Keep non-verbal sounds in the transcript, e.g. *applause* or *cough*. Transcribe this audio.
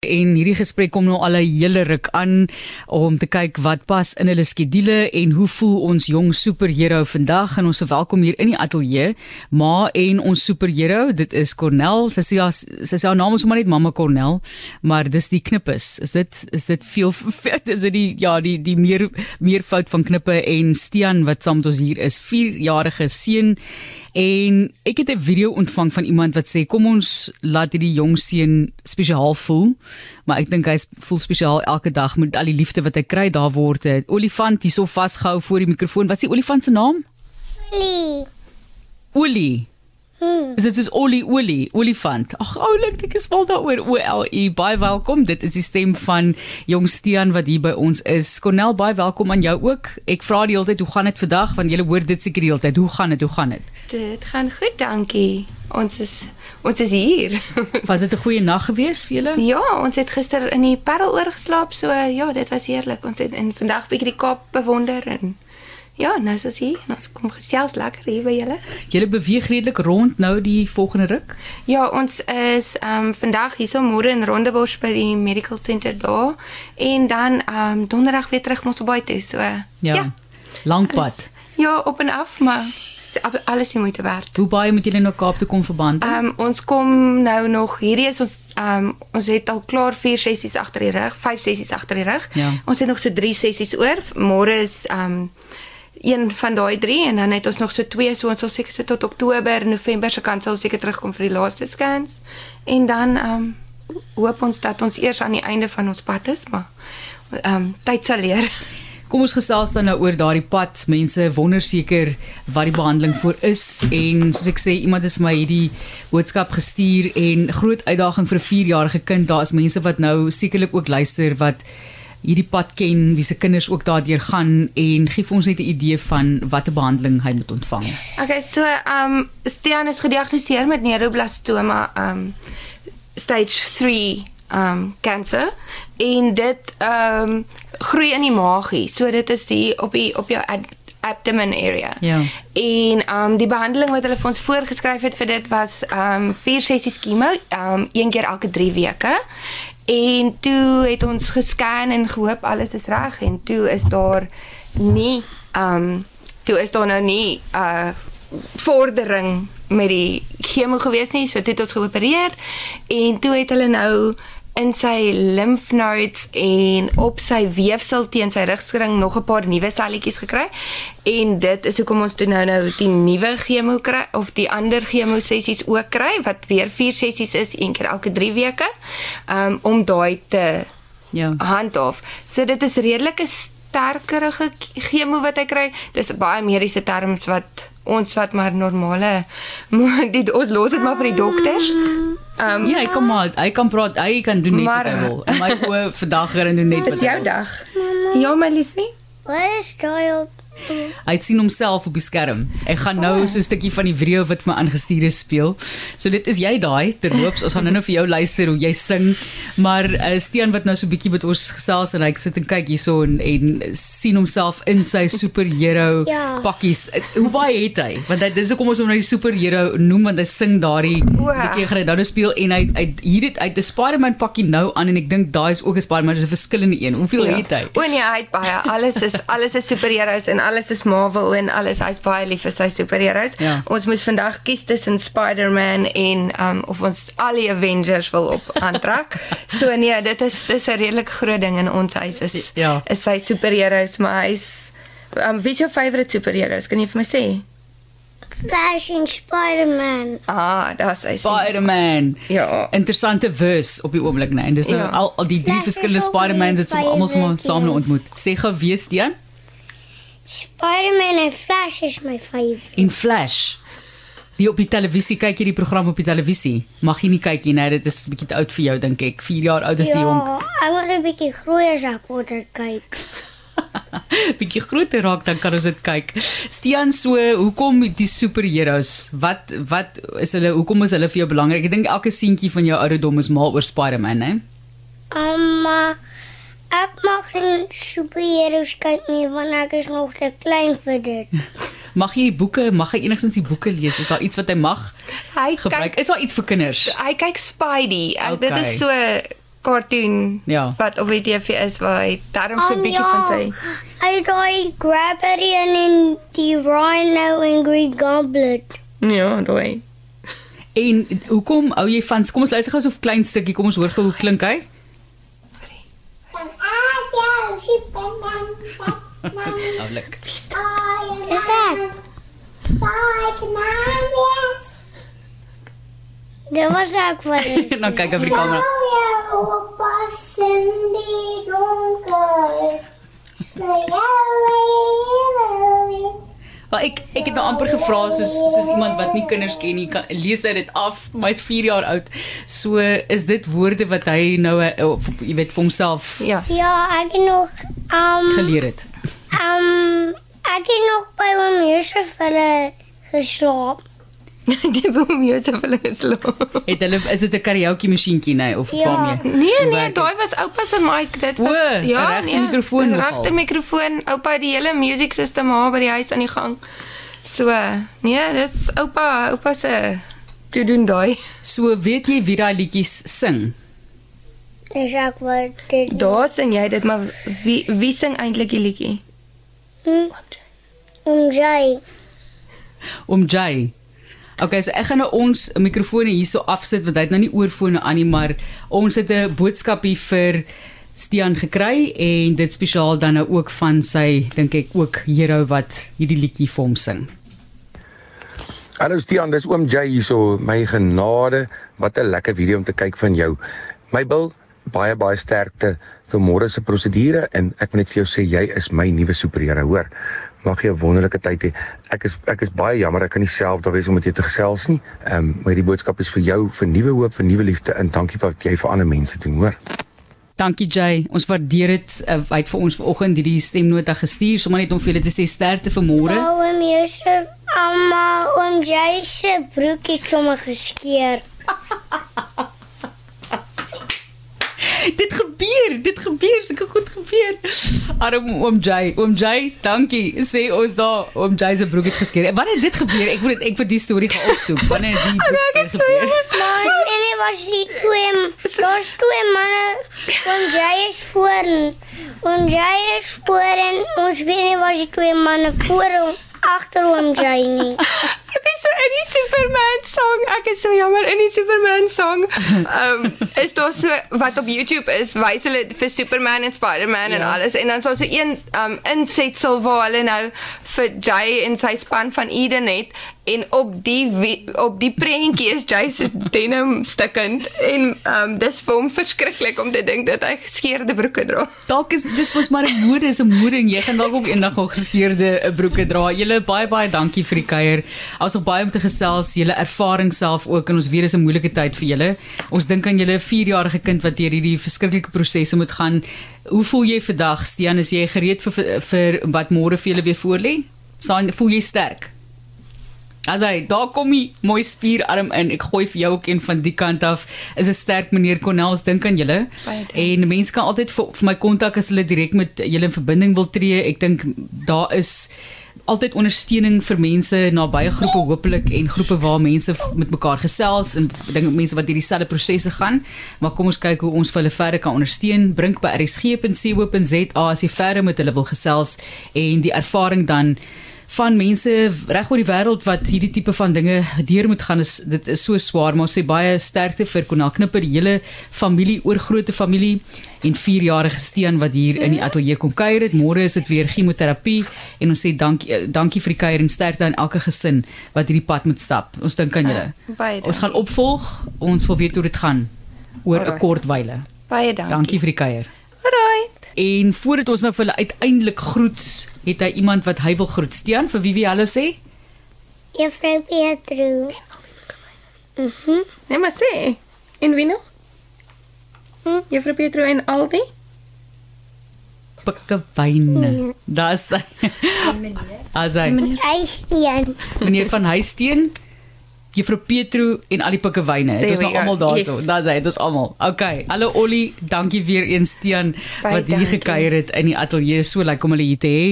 En hierdie gesprek kom nou al 'n hele ruk aan om te kyk wat pas in hulle skedule en hoe voel ons jong superheld vandag en ons welkom hier in die ateljee. Ma en ons superheld, dit is Cornel. Sy sê sy sê haar naam is sommer net Mamma Cornel, maar dis die knippes. Is dit is dit veel *laughs* is dit die ja, die die meer meer fout van knippe en Stean wat saam met ons hier is, 4-jarige seun En ek het 'n video ontvang van iemand wat sê kom ons laat hierdie jong seun spesiaal voel. Maar ek dink hy voel spesiaal elke dag met al die liefde wat hy kry. Daar word 'n olifant hierso vasgehou voor die mikrofoon. Wat is die olifant se naam? Olie. Olie. Hmm. Is dit soos olie olie olifant? Ag oulik, ek is mal daaroor. O L E baie welkom. Dit is die stem van Jong Stean wat hier by ons is. Cornel baie welkom aan jou ook. Ek vra die hele tyd hoe gaan dit vandag want jy hoor dit seker die hele tyd. Hoe gaan dit? Hoe gaan dit? Dit gaan goed, dankie. Ons is ons is hier. *laughs* Was dit 'n goeie nag geweest vir julle? ja, ons het gister in die Parel oorgeslaap, so ja, dit was heerlik. Ons het en vandag bietjie die Kaap bewonder en ja, nou is ons hier. En ons kom gesels lekker hier by julle. Julle beweeg redelik rond nou die volgende ruk. Ja, ons is ehm um, vandag hier so môre in Rondebosch by die medical center daar en dan ehm um, donderdag weer terug Mosselbaai toe. So Ja. ja. Lang pad. ja, op en af, maar alles die moeite werd. Hoe baie moet julle na Kaap toe kom verband? Ehm um, ons kom nou nog hierdie is ons ehm um, ons het al klaar 4 sessies agter die rug, 5 sessies agter die rug. Ja. Ons het nog so 3 sessies oor. Môre is ehm um, een van daai 3 en dan het ons nog so 2 so ons sal seker so tot Oktober, November se kant sal seker terugkom vir die laaste scans. En dan ehm um, hoop ons dat ons eers aan die einde van ons pad is, maar ehm um, tyd sal leer. Kom ons gesels dan nou oor daardie pad. Mense wonder seker wat die behandeling voor is en soos ek sê, iemand het vir my hierdie boodskap gestuur en groot uitdaging vir 'n 4-jarige kind. Daar is mense wat nou sekerlik ook luister wat hierdie pad ken, wie se kinders ook daardeur gaan en gee vir ons net 'n idee van watter behandeling hy moet ontvang. Okay, so ehm um, Stean is gediagnoseer met neuroblastoma ehm um, stage 3 ehm um, kanker en dit ehm um, groei in die maagie. So dit is die op die op jou ad, abdomen area. Ja. En ehm um, die behandeling wat hulle vir ons voorgeskryf het vir dit was ehm um, 4 sessies chemo, ehm um, een keer elke 3 weke. En toe het ons gescan en gehoop alles is reg en toe is daar nie ehm um, toe is daar nou nie uh vordering met die chemo gewees nie, so toe het ons geopereer en toe het hulle nou in sy lymph nodes en op sy weefsel teen sy rugskring nog 'n paar nuwe selletjies gekry. En dit is hoekom ons toe nou nou die nuwe chemo kry of die ander chemo sessies ook kry wat weer 4 sessies is een keer elke 3 weke. Um om daai te Ja. handhaaf. So dit is redelike sterkerige chemo wat hy kry. Dis baie mediese terms wat ons wat maar normale *laughs* die ons los dit maar vir die dokters. Um Ja, hy kan maar hy kan praat, hy kan doen net Maar- wat hy wil. In my oë vandag gaan doen net wat is hy jou wil. dag. Ja, my liefie. Wat is daai op? Hy sien homself op die skerm. Ek gaan nou so 'n stukkie van die video wat my aangestuur is speel. So dit is jy daai terloops. Ons gaan nou-nou vir jou luister hoe jy sing. Maar uh, Stean wat nou so 'n bietjie met ons gesels en hy sit en kyk hierso en, en sien homself in sy superhero *laughs* Ja. pakkies. Uh, Hoe baie het hy? Want hy dis hoekom ons hom nou die superhero noem want hy sing daardie bietjie gaan hy nou speel en hy hy hier het uit 'n Spider-Man pakkie nou aan en ek dink daai is ook 'n Spider-Man, dis 'n verskillende een. Hoeveel Ja. het hy? O nee, hy het baie. Alles is alles is superheroes en alles is Marvel en alles. Hy's baie lief vir sy superheroes. Ja. Ons moes vandag kies tussen Spider-Man en um of ons al die Avengers wil op *laughs* aantrek. so nee, dit is dis 'n redelik groot ding in ons huis is Ja. is sy superheroes, maar hy's um wie is jou favourite superheroes? Kan jy vir my sê? Flash en Spider-Man. Ah, daar's hy. Spider-Man. Ja. Interessante verse op die oomblik, né? En dis nou Ja. al, al die drie verskillende Spider-Mans het sommer almal saam ontmoet. Sê gou wie is die een? Spider-Man en Flash is my favorite. En Flash. Die op die televisie kyk jy die program op die televisie. Mag jy nie kyk nie, nee, dit is 'n bietjie te oud vir jou dink ek. 4 jaar oud is die jonk. Ja, ek wil 'n bietjie groter ek wil dit kyk. *laughs* Bietjie groter raak dan kan ons dit kyk. Stean, so, hoekom die superheroes? Wat wat is hulle hoekom is hulle vir jou belangrik? Ek dink elke seentjie van jou ouderdom is mal oor Spider-Man, né? Um, uh, ek mag nie superheroes kyk nie want ek is nog te klein vir dit. *laughs* Mag jy boeke, mag hy enigstens die boeke lees? Is daar iets wat hy mag Hy gebruik? kyk Is daar iets vir kinders? hy kyk Spidey. Ek, Dit Okay. is so cartoon Ja. wat op die TV is waar hy daarom so 'n bietjie van sy Hy daai Grabberian en die Rhino en Green Goblet. Ja, daai. En hoekom hou jy van kom ons luister gou so 'n klein stukkie kom ons hoor gou hoe klink hy? Oulik. Dis reg. Dit was ek wat dit. Dan kyk hy vir die kamera. Maar ek ek het nou amper gevra soos soos iemand wat nie kinders ken nie, kan lees hy dit af. Hy's 4 jaar oud. So is dit woorde wat hy nou eh, of, jy weet vir homself Ja. Ja, ek het nog um geleer het. um ek het nog by oom Josef hulle geslaap. Die boom Josef hulle geslaap. Het hulle is dit 'n karaoke masjienkie nee of Ja. waarmee? Nee nee, daai was oupa se mic. Dit was O, 'n regte mikrofoon Regte nogal. mikrofoon. Oupa het die hele music system daar by die huis aan die gang. So, nee, dis oupa, oupa se te doen daai. So weet jy wie daai liedjies sing? Dis ek wat dit. Daar sing jy dit, maar wie wie sing eintlik die liedjie? Hm? Oom Jay. Om Jay. Okay, so ek gaan nou ons mikrofone hierso afsit want hy het nou nie oorfone aan nie, maar ons het 'n boodskapie vir Stian gekry en dit spesiaal dan nou ook van sy dink ek ook hero wat hierdie liedjie vir hom sing. Hallo Stian, dis oom Jay hierso. My genade, wat 'n lekker video om te kyk van jou. My bil baie baie sterkte vir môre se prosedure en ek wil net vir jou sê jy is my nuwe superheld, hoor. Mag jy 'n wonderlike tyd hê. Ek is ek is baie jammer ek kan nie self daar wees om met jou te gesels nie. Ehm um, maar hierdie boodskap is vir jou, vir nuwe hoop, vir nuwe liefde en dankie vir wat jy vir ander mense doen, hoor. Dankie Jay, ons waardeer dit. Uh, hy het vir ons vanoggend hierdie stemnota gestuur sommer net om vir julle te sê sterkte vir môre. Oom Josef, amma, oom Jay se broek het sommer geskeur. Dit gebeur, gebeur, sulke goed gebeur. Arm oom Jay, oom Jay, dankie. Sê ons daar oom Jay se broek het geskeur. Wanneer het dit gebeur? Ek moet ek moet die storie gaan opsoek. Wanneer het die broek skeur gebeur? Maar en dit was die twee, daar's twee manne. Oom Jay is voor en oom Jay is voor en ons weet nie was die twee manne voor en agter oom Jay nie. *laughs* Ek is so in die Superman song. Ek is so jammer in die Superman song. Ehm um, is daar so wat op YouTube is, wys hulle vir Superman en Spider-Man ja. en alles en dan is daar so een ehm um, insetsel waar hulle nou vir Jay en sy span van Eden het en op die op die prentjie is Jay se denim stikkend en um, dis vir hom verskriklik om te dink dat hy geskeurde broeke dra. Dalk is dis mos maar 'n mode, is 'n en jy gaan dalk ook eendag nog geskeurde eh, broeke dra. Julle baie baie dankie vir die kuier. Het baie om te gesels, julle ervaring self ook en ons weet dis 'n moeilike tyd vir julle. Ons dink aan julle 4-jarige kind wat deur hierdie verskriklike prosesse moet gaan. Hoe voel jy vandag, Stian? Is jy gereed vir vir, vir wat môre vir julle weer voorlê? Staan voel jy sterk? As hy daar kom hy mooi spierarm in. Ek gooi vir jou ook een van die kant af. Is 'n sterk meneer Cornels dink aan julle. En mense kan altyd vir, vir my kontak as hulle direk met julle in verbinding wil tree. Ek dink daar is altyd ondersteuning vir mense na baie groepe hopelik en groepe waar mense met mekaar gesels en dink mense wat hierdie selfde prosesse gaan. Maar kom ons kyk hoe ons vir hulle verder kan ondersteun. Brink by rsg.co.za as jy verder met hulle wil gesels en die ervaring dan van mense reg oor die wêreld wat hierdie tipe van dinge deur moet gaan is dit is so swaar maar ons sê baie sterkte vir Konal Knipper die hele familie oorgrootte familie en 4-jarige Steen wat hier in die ateljee kom kuier het. Môre is dit weer chemoterapie en ons sê dankie eh, dankie vir die kuier en sterkte aan elke gesin wat hierdie pad moet stap. Ons dink aan julle. Baie ons gaan opvolg. Ons wil weet hoe dit gaan oor 'n kort wyle. Baie dankie. dankie vir die kuier. En voordat ons nou vir hulle uiteindelik groet, het hy iemand wat hy wil groet. Stean, vir wie wie hallo sê? Juffrou Pietro. Mhm. Nee, maar sê. En wie nog? Hm? Juffrou Petro en Aldi? Pikkewyne. Daar's hy. As hy. Hy steen. Meneer van Huisteen, Juffrou Petro en al die pikkewyne. Dit is nou almal daarso. Yes. Daar's hy, dit is almal. Okay. Hallo Ollie, dankie weer eens Stean Baie wat hier gekuier het in die ateljee. So lekker om hulle hier te hê.